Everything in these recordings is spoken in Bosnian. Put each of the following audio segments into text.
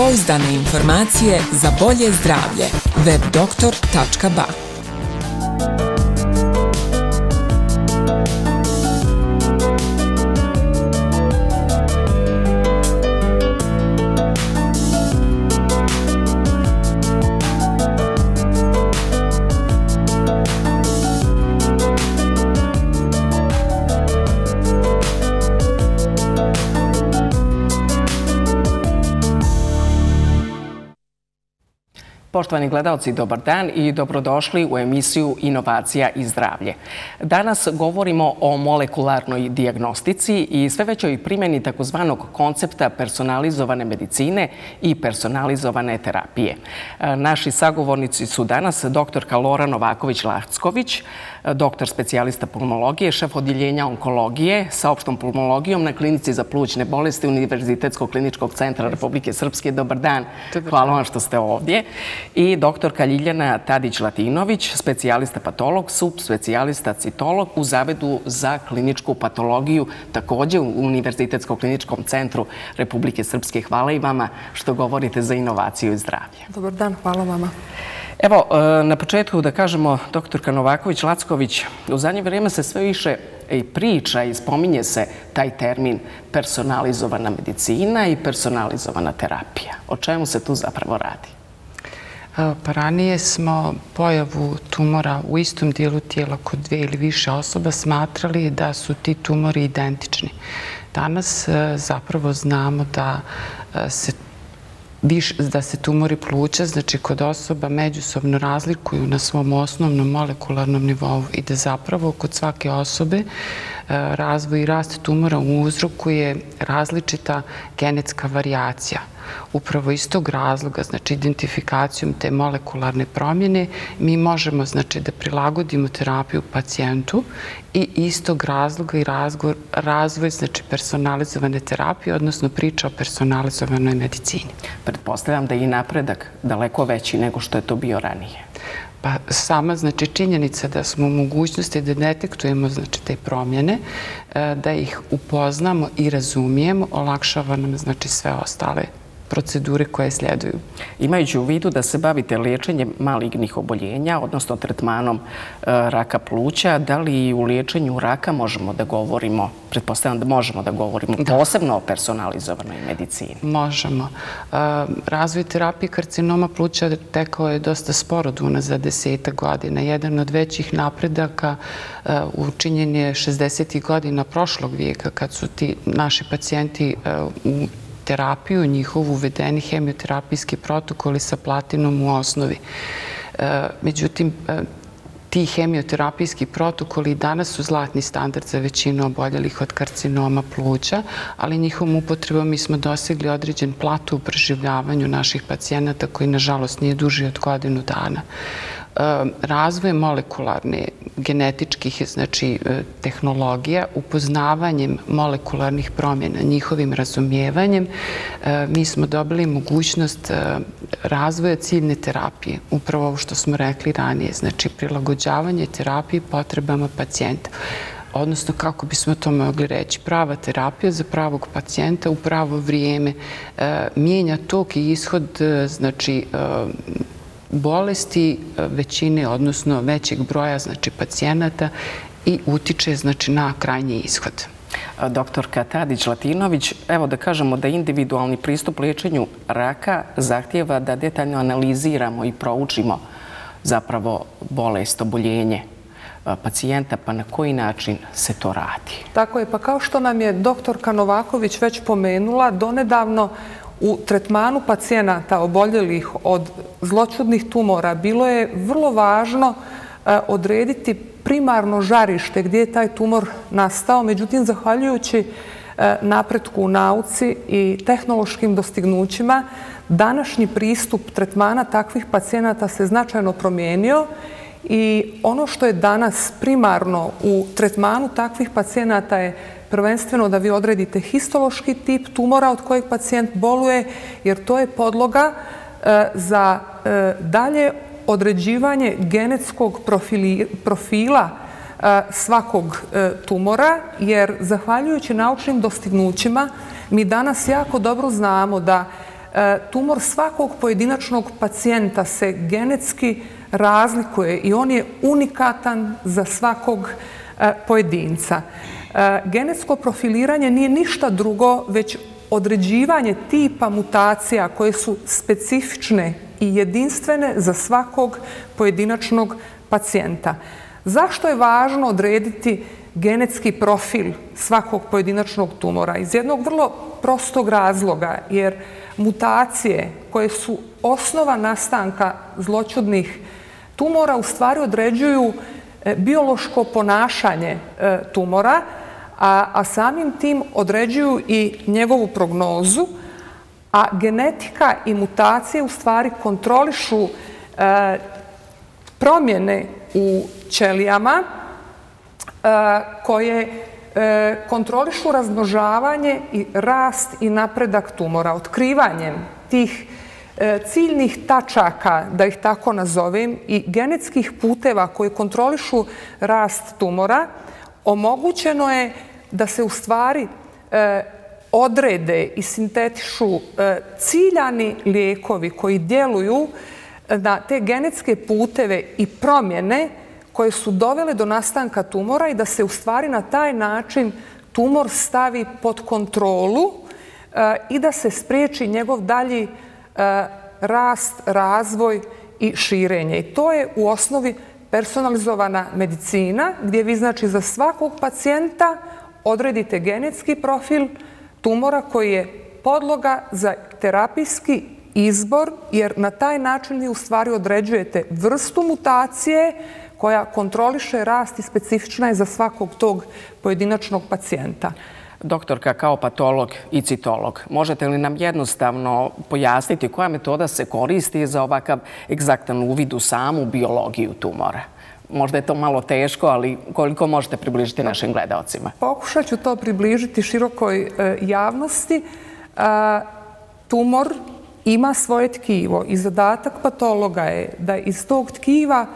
Pouzdane informacije za bolje zdravlje. webdoktor.ba Poštovani gledalci, dobar dan i dobrodošli u emisiju Inovacija i zdravlje. Danas govorimo o molekularnoj diagnostici i sve većoj primjeni takozvanog koncepta personalizovane medicine i personalizovane terapije. Naši sagovornici su danas dr. Lora Novaković-Lacković, doktor specijalista pulmologije, šef odjeljenja onkologije sa opštom pulmologijom na klinici za plućne bolesti Univerzitetskog kliničkog centra Republike Srpske. Dobar dan. Hvala vam što ste ovdje i doktorka Ljiljana Tadić-Latinović, specijalista patolog, subspecijalista citolog u Zavedu za kliničku patologiju, također u Univerzitetskom kliničkom centru Republike Srpske. Hvala i vama što govorite za inovaciju i zdravlje. Dobar dan, hvala vama. Evo, e, na početku da kažemo, doktorka Novaković-Lacković, u zadnje vrijeme se sve više i priča i spominje se taj termin personalizovana medicina i personalizovana terapija. O čemu se tu zapravo radi? Pa ranije smo pojavu tumora u istom dijelu tijela kod dve ili više osoba smatrali da su ti tumori identični. Danas e, zapravo znamo da e, se se da se tumori pluća, znači kod osoba međusobno razlikuju na svom osnovnom molekularnom nivou i da zapravo kod svake osobe E, razvoj i rast tumora uzrokuje različita genetska variacija upravo iz tog razloga, znači identifikacijom te molekularne promjene, mi možemo znači, da prilagodimo terapiju pacijentu i iz tog razloga i razvoj znači, personalizovane terapije, odnosno priča o personalizovanoj medicini. Pretpostavljam da je i napredak daleko veći nego što je to bio ranije. Pa sama znači, činjenica da smo u mogućnosti da detektujemo znači, te promjene, e, da ih upoznamo i razumijemo, olakšava nam znači, sve ostale procedure koje sljeduju. Imajući u vidu da se bavite liječenjem malignih oboljenja, odnosno tretmanom e, raka pluća, da li u liječenju raka možemo da govorimo, pretpostavljam da možemo da govorimo posebno o personalizovanoj medicini? Možemo. E, razvoj terapije karcinoma pluća tekao je dosta sporo duna za deseta godina. Jedan od većih napredaka e, učinjen je 60. godina prošlog vijeka kad su ti naši pacijenti u terapiju, njihovu uvedeni hemioterapijski protokoli sa platinom u osnovi. E, međutim, e, ti hemioterapijski protokoli danas su zlatni standard za većinu oboljelih od karcinoma pluća, ali njihovom upotrebom mi smo dosegli određen platu u preživljavanju naših pacijenata koji, nažalost, nije duži od godinu dana. Razvoj molekularne genetičkih znači, e, tehnologija, upoznavanjem molekularnih promjena, njihovim razumijevanjem, e, mi smo dobili mogućnost e, razvoja ciljne terapije. Upravo ovo što smo rekli ranije, znači prilagođavanje terapije potrebama pacijenta odnosno kako bismo to mogli reći, prava terapija za pravog pacijenta u pravo vrijeme mijenja tok i ishod znači, bolesti e, većine, odnosno većeg broja znači, pacijenata i utiče znači, na krajnji ishod. Doktorka Tadić-Latinović, evo da kažemo da individualni pristup liječenju raka zahtjeva da detaljno analiziramo i proučimo zapravo bolest, oboljenje pacijenta, pa na koji način se to radi? Tako je, pa kao što nam je doktorka Novaković već pomenula, donedavno u tretmanu pacijenata oboljelih od zločudnih tumora bilo je vrlo važno e, odrediti primarno žarište gdje je taj tumor nastao. Međutim, zahvaljujući e, napretku u nauci i tehnološkim dostignućima, današnji pristup tretmana takvih pacijenata se značajno promijenio i ono što je danas primarno u tretmanu takvih pacijenata je prvenstveno da vi odredite histološki tip tumora od kojeg pacijent boluje, jer to je podloga e, za e, dalje određivanje genetskog profila e, svakog tumora, jer zahvaljujući naučnim dostignućima mi danas jako dobro znamo da tumor svakog pojedinačnog pacijenta se genetski razlikuje i on je unikatan za svakog pojedinca. E, genetsko profiliranje nije ništa drugo, već određivanje tipa mutacija koje su specifične i jedinstvene za svakog pojedinačnog pacijenta. Zašto je važno odrediti genetski profil svakog pojedinačnog tumora? Iz jednog vrlo prostog razloga, jer mutacije koje su osnova nastanka zloćudnih tumora u stvari određuju e, biološko ponašanje e, tumora, a a samim tim određuju i njegovu prognozu, a genetika i mutacije u stvari kontrolišu e, promjene u ćelijama e, koje e, kontrolišu razmnožavanje i rast i napredak tumora. Otkrivanjem tih e, ciljnih tačaka, da ih tako nazovem, i genetskih puteva koje kontrolišu rast tumora, omogućeno je da se u stvari e, odrede i sintetišu e, ciljani lijekovi koji djeluju e, na te genetske puteve i promjene koje su dovele do nastanka tumora i da se u stvari na taj način tumor stavi pod kontrolu e, i da se spriječi njegov dalji e, rast, razvoj i širenje. I to je u osnovi personalizovana medicina gdje vi znači za svakog pacijenta odredite genetski profil, tumora koji je podloga za terapijski izbor, jer na taj način vi u stvari određujete vrstu mutacije koja kontroliše rast i specifična je za svakog tog pojedinačnog pacijenta. Doktorka, kao patolog i citolog, možete li nam jednostavno pojasniti koja metoda se koristi za ovakav egzaktan uvid u samu biologiju tumora? Možda je to malo teško, ali koliko možete približiti našim gledalcima? Pokušat ću to približiti širokoj e, javnosti. E, tumor ima svoje tkivo i zadatak patologa je da iz tog tkiva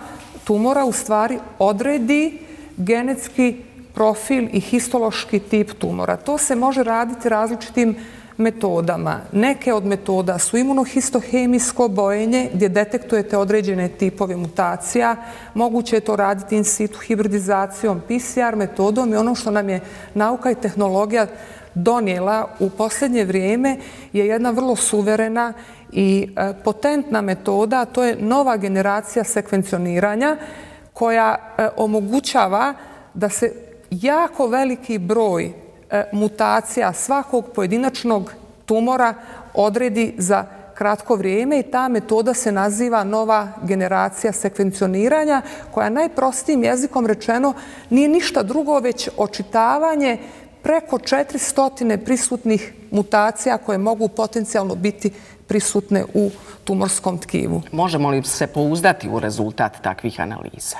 tumora u stvari odredi genetski profil i histološki tip tumora. To se može raditi različitim metodama. Neke od metoda su imunohistohemijsko bojenje gdje detektujete određene tipove mutacija. Moguće je to raditi in situ hibridizacijom, PCR metodom i ono što nam je nauka i tehnologija donijela u posljednje vrijeme je jedna vrlo suverena i e, potentna metoda, a to je nova generacija sekvencioniranja koja e, omogućava da se jako veliki broj mutacija svakog pojedinačnog tumora odredi za kratko vrijeme i ta metoda se naziva nova generacija sekvencioniranja koja najprostijim jezikom rečeno nije ništa drugo već očitavanje preko 400 prisutnih mutacija koje mogu potencijalno biti prisutne u tumorskom tkivu. Možemo li se pouzdati u rezultat takvih analiza?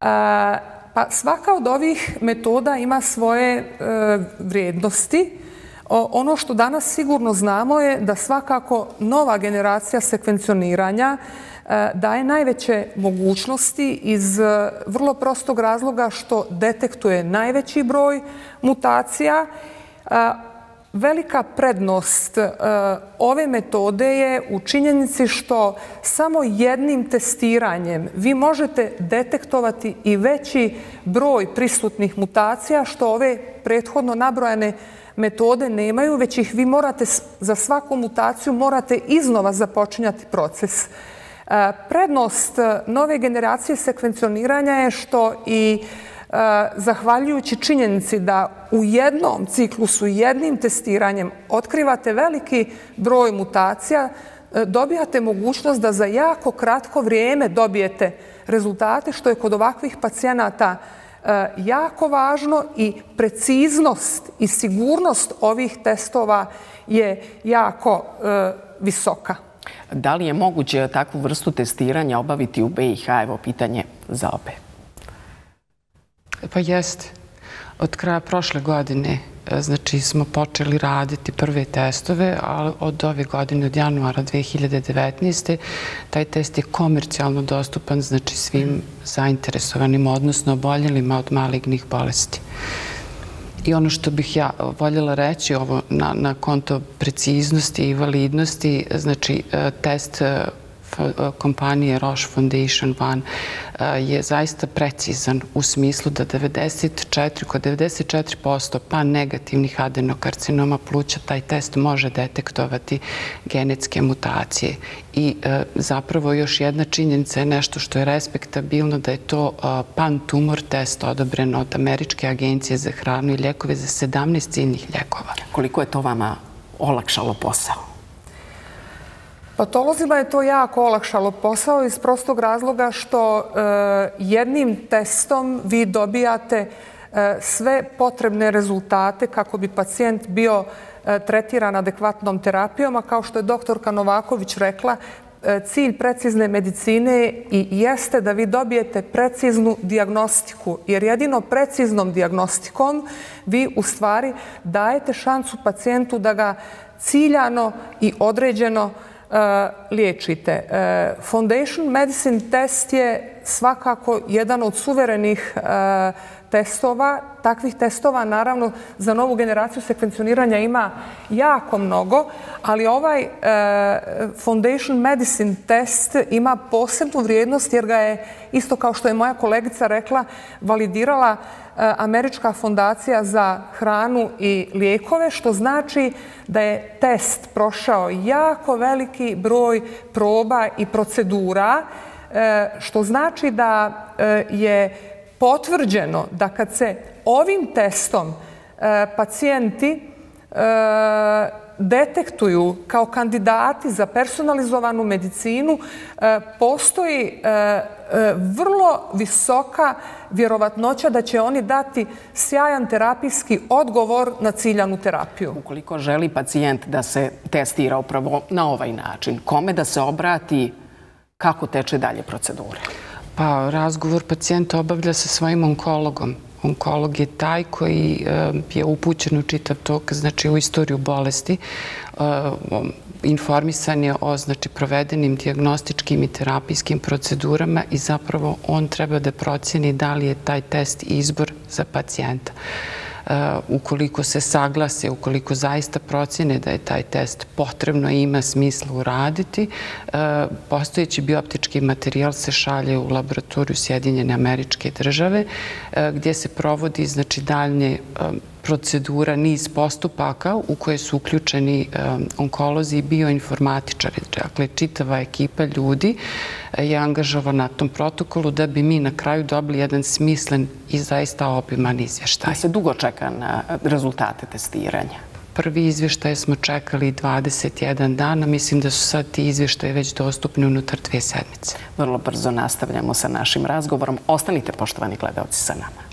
A, Pa svaka od ovih metoda ima svoje e, vrijednosti. Ono što danas sigurno znamo je da svakako nova generacija sekvencioniranja e, daje najveće mogućnosti iz e, vrlo prostog razloga što detektuje najveći broj mutacija. Velika prednost e, ove metode je u činjenici što samo jednim testiranjem vi možete detektovati i veći broj prisutnih mutacija što ove prethodno nabrojane metode nemaju, već ih vi morate za svaku mutaciju morate iznova započinjati proces. E, prednost nove generacije sekvencioniranja je što i Eh, zahvaljujući činjenici da u jednom ciklusu, jednim testiranjem otkrivate veliki broj mutacija, eh, dobijate mogućnost da za jako kratko vrijeme dobijete rezultate, što je kod ovakvih pacijenata eh, jako važno i preciznost i sigurnost ovih testova je jako visoka. Da li je moguće takvu vrstu testiranja obaviti u BiH? Evo pitanje za obe. Pa jest. Od kraja prošle godine e, znači, smo počeli raditi prve testove, ali od ove godine, od januara 2019. taj test je komercijalno dostupan znači, svim zainteresovanim, odnosno oboljelima od malignih bolesti. I ono što bih ja voljela reći ovo na, na konto preciznosti i validnosti, znači e, test e, E, kompanije Roche Foundation One je zaista precizan u smislu da 94, kod 94% pa negativnih adenokarcinoma pluća taj test može detektovati genetske mutacije. I e, zapravo još jedna činjenica je nešto što je respektabilno da je to e, pan-tumor test odobren od Američke agencije za hranu i ljekove za 17 ciljnih ljekova. Koliko je to vama olakšalo posao? Patolozima je to jako olakšalo posao iz prostog razloga što e, jednim testom vi dobijate e, sve potrebne rezultate kako bi pacijent bio e, tretiran adekvatnom terapijom, a kao što je doktorka Novaković rekla, e, cilj precizne medicine i jeste da vi dobijete preciznu diagnostiku, jer jedino preciznom diagnostikom vi u stvari dajete šansu pacijentu da ga ciljano i određeno uh, E, liječite. E, Foundation Medicine test je svakako jedan od suverenih e, testova. Takvih testova, naravno, za novu generaciju sekvencioniranja ima jako mnogo, ali ovaj e, Foundation Medicine test ima posebnu vrijednost jer ga je, isto kao što je moja kolegica rekla, validirala E, Američka fondacija za hranu i lijekove, što znači da je test prošao jako veliki broj proba i procedura, e, što znači da e, je potvrđeno da kad se ovim testom e, pacijenti e, detektuju kao kandidati za personalizovanu medicinu, e, postoji E, vrlo visoka vjerovatnoća da će oni dati sjajan terapijski odgovor na ciljanu terapiju. Ukoliko želi pacijent da se testira upravo na ovaj način, kome da se obrati, kako teče dalje procedure? Pa, razgovor pacijenta obavlja sa svojim onkologom. Onkolog je taj koji eh, je upućen u čitav tok, znači u istoriju bolesti, eh, informisan je o znači, provedenim diagnostičkim i terapijskim procedurama i zapravo on treba da procjeni da li je taj test izbor za pacijenta. Eh, ukoliko se saglase, ukoliko zaista procjene da je taj test potrebno i ima smisla uraditi, eh, postojeći bioptički materijal se šalje u laboratoriju Sjedinjene američke države eh, gdje se provodi znači, daljnje procedura, niz postupaka u koje su uključeni onkolozi i bioinformatičari. Dakle, čitava ekipa ljudi eh, je angažovana na tom protokolu da bi mi na kraju dobili jedan smislen i zaista obiman izvještaj. Da se dugo čeka na rezultate testiranja? Prvi izvještaj smo čekali 21 dana. Mislim da su sad ti izvještaje već dostupni unutar dvije sedmice. Vrlo brzo nastavljamo sa našim razgovorom. Ostanite, poštovani gledalci, sa nama.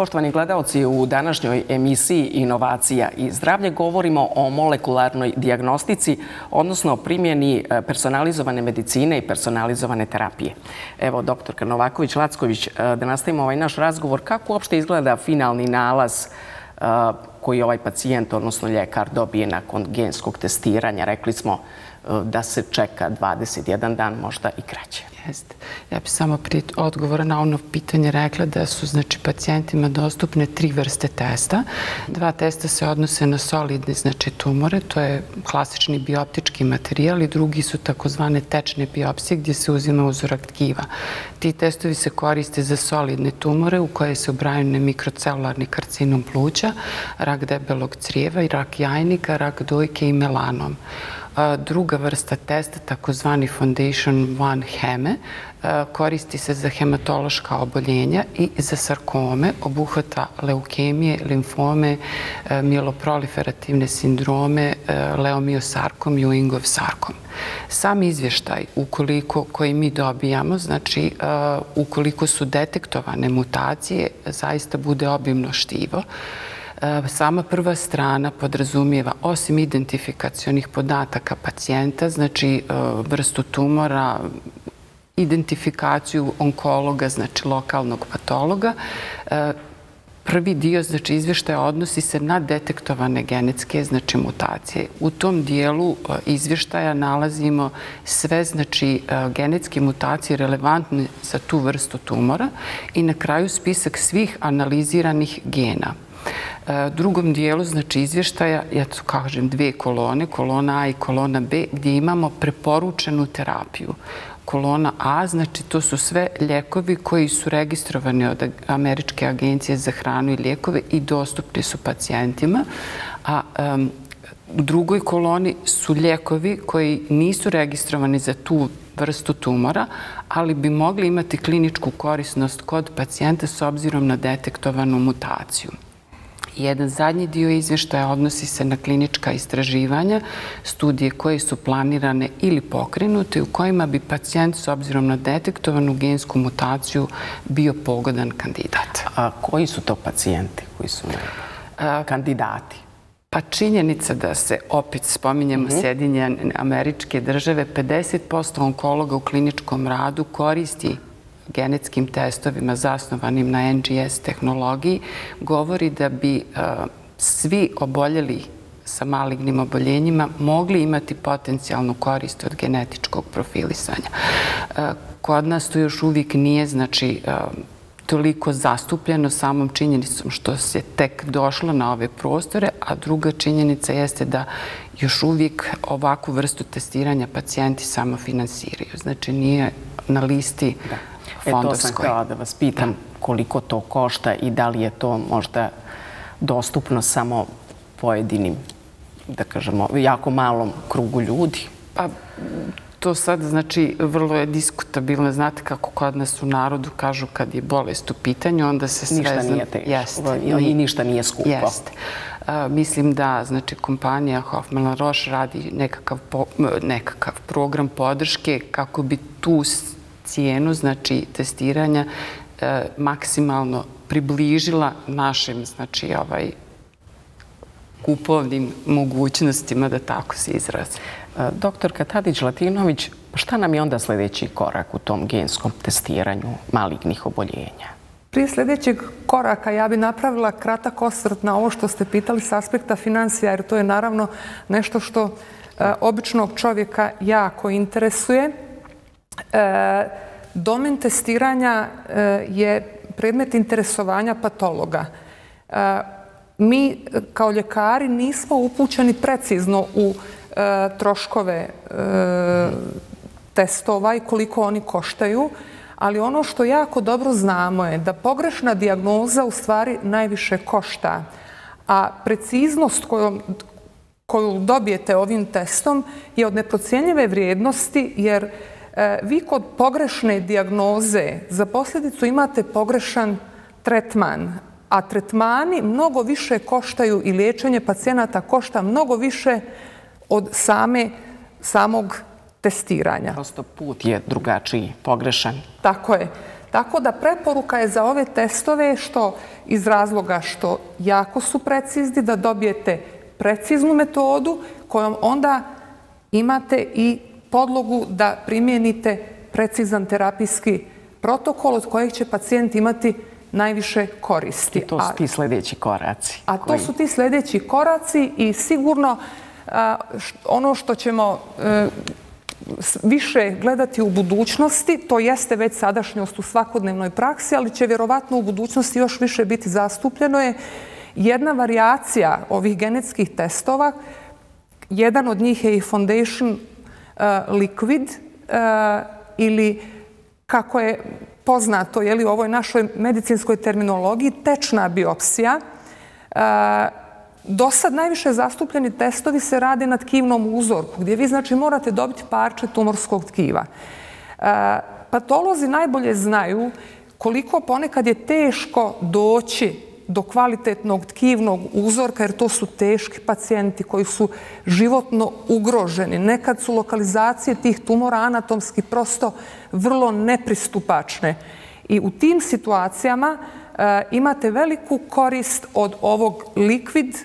Poštovani gledalci, u današnjoj emisiji Inovacija i zdravlje govorimo o molekularnoj diagnostici, odnosno primjeni e, personalizovane medicine i personalizovane terapije. Evo, doktorka Novaković-Lacković, e, da nastavimo ovaj naš razgovor, kako uopšte izgleda finalni nalaz e, koji ovaj pacijent, odnosno ljekar, dobije nakon genskog testiranja? Rekli smo E, da se čeka 21 dan, možda i kraće. Jeste. Ja bih samo prije odgovora na ono pitanje rekla da su znači, pacijentima dostupne tri vrste testa. Dva testa se odnose na solidne znači, tumore, to je klasični bioptički materijal i drugi su takozvane tečne biopsije gdje se uzima uzorak tkiva. Ti testovi se koriste za solidne tumore u koje se obraju na mikrocelularni karcinom pluća, rak debelog crijeva i rak jajnika, rak dojke i melanom druga vrsta testa, takozvani Foundation One Heme, koristi se za hematološka oboljenja i za sarkome, obuhvata leukemije, limfome, e, mieloproliferativne sindrome, e, leomiosarkom i Ewingov sarkom. Sam izvještaj, ukoliko koji mi dobijamo, znači e, ukoliko su detektovane mutacije, zaista bude obimno štivo. E, sama prva strana podrazumijeva, osim identifikacijonih podataka pacijenta, znači e, vrstu tumora, identifikaciju onkologa, znači lokalnog patologa, e, Prvi dio, znači izvještaja odnosi se na detektovane genetske, znači mutacije. U tom dijelu e, izvještaja nalazimo sve, znači e, genetske mutacije relevantne za tu vrstu tumora i na kraju spisak svih analiziranih gena. E, drugom dijelu, znači izvještaja, ja to kažem dve kolone, kolona A i kolona B, gdje imamo preporučenu terapiju kolona A, znači to su sve ljekovi koji su registrovani od Američke agencije za hranu i ljekove i dostupni su pacijentima. A u drugoj koloni su ljekovi koji nisu registrovani za tu vrstu tumora, ali bi mogli imati kliničku korisnost kod pacijenta s obzirom na detektovanu mutaciju. Jedan zadnji dio izvještaja odnosi se na klinička istraživanja, studije koje su planirane ili pokrenute u kojima bi pacijent s obzirom na detektovanu gensku mutaciju bio pogodan kandidat. A koji su to pacijenti koji su kandidati? Pa činjenica da se, opet spominjemo mhm. Sjedinje američke države, 50% onkologa u kliničkom radu koristi genetskim testovima zasnovanim na NGS tehnologiji govori da bi e, svi oboljeli sa malignim oboljenjima mogli imati potencijalnu korist od genetičkog profilisanja. E, kod nas to još uvijek nije znači, e, toliko zastupljeno samom činjenicom što se tek došlo na ove prostore, a druga činjenica jeste da još uvijek ovakvu vrstu testiranja pacijenti samo finansiraju. Znači nije na listi E, to sam htjela da vas pitam koliko to košta i da li je to možda dostupno samo pojedinim, da kažemo, jako malom krugu ljudi. Pa, to sad, znači, vrlo je diskutabilno. Znate kako kod nas u narodu kažu kad je bolest u pitanju, onda se sve... Ništa nije teško i ništa nije skupo. Jeste. Mislim da, znači, kompanija Hoffman Roche radi nekakav, nekakav program podrške kako bi tu cijenu znači testiranja e, maksimalno približila našim znači ovaj kupovnim mogućnostima da tako se izrazi. E, doktor Katadić-Latinović, šta nam je onda sljedeći korak u tom genskom testiranju malignih oboljenja? Prije sljedećeg koraka ja bi napravila kratak osvrt na ovo što ste pitali s aspekta financija, jer to je naravno nešto što e, običnog čovjeka jako interesuje. E, domen testiranja e, je predmet interesovanja patologa. E, mi kao ljekari nismo upućeni precizno u e, troškove e, testova i koliko oni koštaju, ali ono što jako dobro znamo je da pogrešna dijagnoza u stvari najviše košta, a preciznost koju, koju dobijete ovim testom je od neprocijenjive vrijednosti jer vi kod pogrešne dijagnoze za posljedicu imate pogrešan tretman, a tretmani mnogo više koštaju i liječenje pacijenata košta mnogo više od same, samog testiranja. Prosto put je drugačiji, pogrešan. Tako je. Tako da preporuka je za ove testove što iz razloga što jako su precizni, da dobijete preciznu metodu kojom onda imate i podlogu da primijenite precizan terapijski protokol od kojeg će pacijent imati najviše koristi. I to su ti sljedeći koraci. A to su ti sljedeći koraci i sigurno ono što ćemo e, više gledati u budućnosti, to jeste već sadašnjost u svakodnevnoj praksi, ali će vjerovatno u budućnosti još više biti zastupljeno je jedna variacija ovih genetskih testova. Jedan od njih je i Foundation Eh, liquid uh, ili kako je poznato je li u ovoj našoj medicinskoj terminologiji tečna biopsija. Eh, do sad najviše zastupljeni testovi se rade na tkivnom uzorku gdje vi znači morate dobiti parče tumorskog tkiva. E, patolozi najbolje znaju koliko ponekad je teško doći do kvalitetnog tkivnog uzorka, jer to su teški pacijenti koji su životno ugroženi. Nekad su lokalizacije tih tumora anatomski prosto vrlo nepristupačne. I u tim situacijama e, imate veliku korist od ovog likvid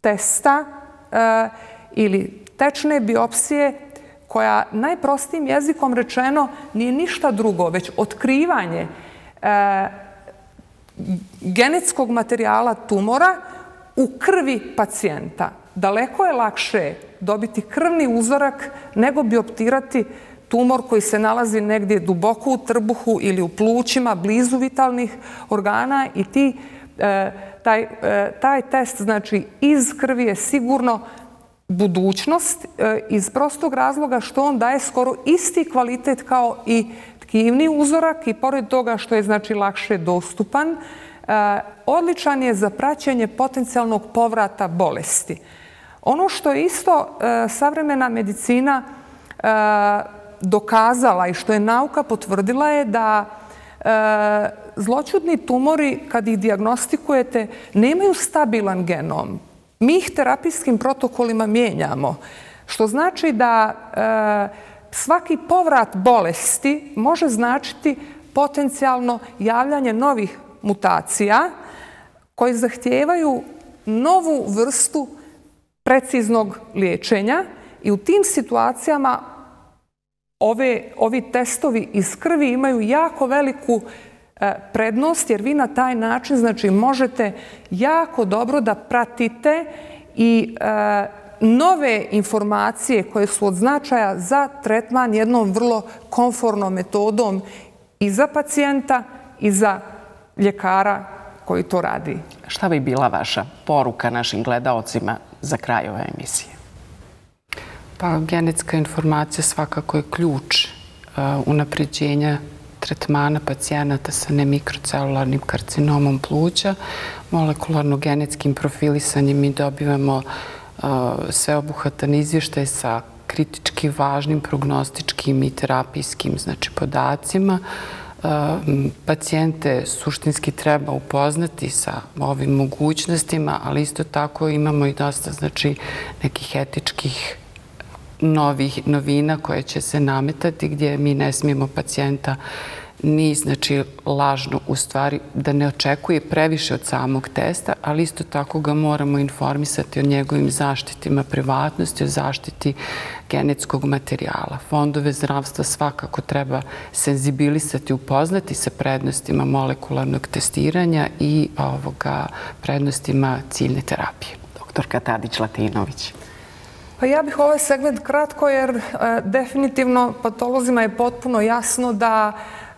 testa e, ili tečne biopsije koja najprostijim jezikom rečeno nije ništa drugo, već otkrivanje e, genetskog materijala tumora u krvi pacijenta. Daleko je lakše dobiti krvni uzorak nego bioptirati tumor koji se nalazi negdje duboko u trbuhu ili u plućima, blizu vitalnih organa i ti, e, taj, e, taj test znači iz krvi je sigurno budućnost e, iz prostog razloga što on daje skoro isti kvalitet kao i tkivni uzorak i pored toga što je znači lakše dostupan, e, odličan je za praćenje potencijalnog povrata bolesti. Ono što je isto e, savremena medicina e, dokazala i što je nauka potvrdila je da zloćudni tumori, kad ih diagnostikujete, nemaju stabilan genom. Mi ih terapijskim protokolima mijenjamo, što znači da svaki povrat bolesti može značiti potencijalno javljanje novih mutacija koji zahtijevaju novu vrstu preciznog liječenja i u tim situacijama ove, ovi testovi iz krvi imaju jako veliku e, prednost jer vi na taj način znači možete jako dobro da pratite i e, nove informacije koje su od značaja za tretman jednom vrlo konfornom metodom i za pacijenta i za ljekara koji to radi. Šta bi bila vaša poruka našim gledaocima za kraj ove emisije? Pa genetska informacija svakako je ključ uh, unapređenja tretmana pacijenata sa nemikrocelularnim karcinomom pluća. Molekularno-genetskim profilisanjem mi dobivamo uh, sveobuhatan izvještaj sa kritički važnim prognostičkim i terapijskim znači, podacima. Pacijente suštinski treba upoznati sa ovim mogućnostima, ali isto tako imamo i dosta znači, nekih etičkih novih novina koje će se nametati gdje mi ne smijemo pacijenta ni znači lažno u stvari da ne očekuje previše od samog testa, ali isto tako ga moramo informisati o njegovim zaštitima privatnosti, o zaštiti genetskog materijala. Fondove zdravstva svakako treba senzibilisati, upoznati sa prednostima molekularnog testiranja i ovoga prednostima ciljne terapije. Doktorka Tadić-Latinović. Pa ja bih ovaj segment kratko jer e, definitivno patolozima je potpuno jasno da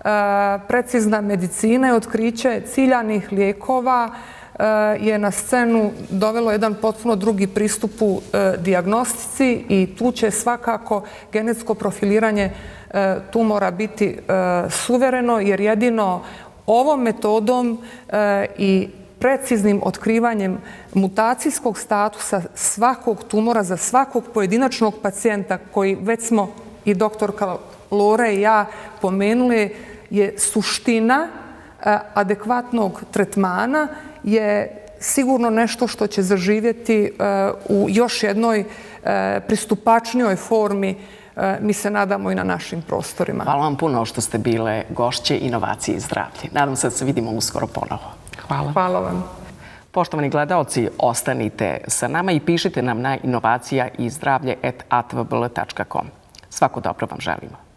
Eh, precizna medicina i otkriće ciljanih lijekova eh, je na scenu dovelo jedan potpuno drugi pristup u eh, diagnostici i tu će svakako genetsko profiliranje tumora biti suvereno jer jedino ovom metodom i preciznim otkrivanjem mutacijskog statusa svakog tumora za svakog pojedinačnog pacijenta koji već smo i doktorka Lore i ja pomenuli je suština e, adekvatnog tretmana je sigurno nešto što će zaživjeti e, u još jednoj e, pristupačnjoj formi mi se nadamo i na našim prostorima. Hvala vam puno što ste bile gošće inovacije i zdravlje. Nadam se da se vidimo uskoro ponovo. Hvala. Hvala vam. Poštovani gledalci, ostanite sa nama i pišite nam na inovacija i zdravlje at atvbl.com. Svako dobro vam želimo.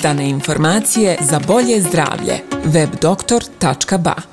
Pouzdane informacije za bolje zdravlje. webdoktor.ba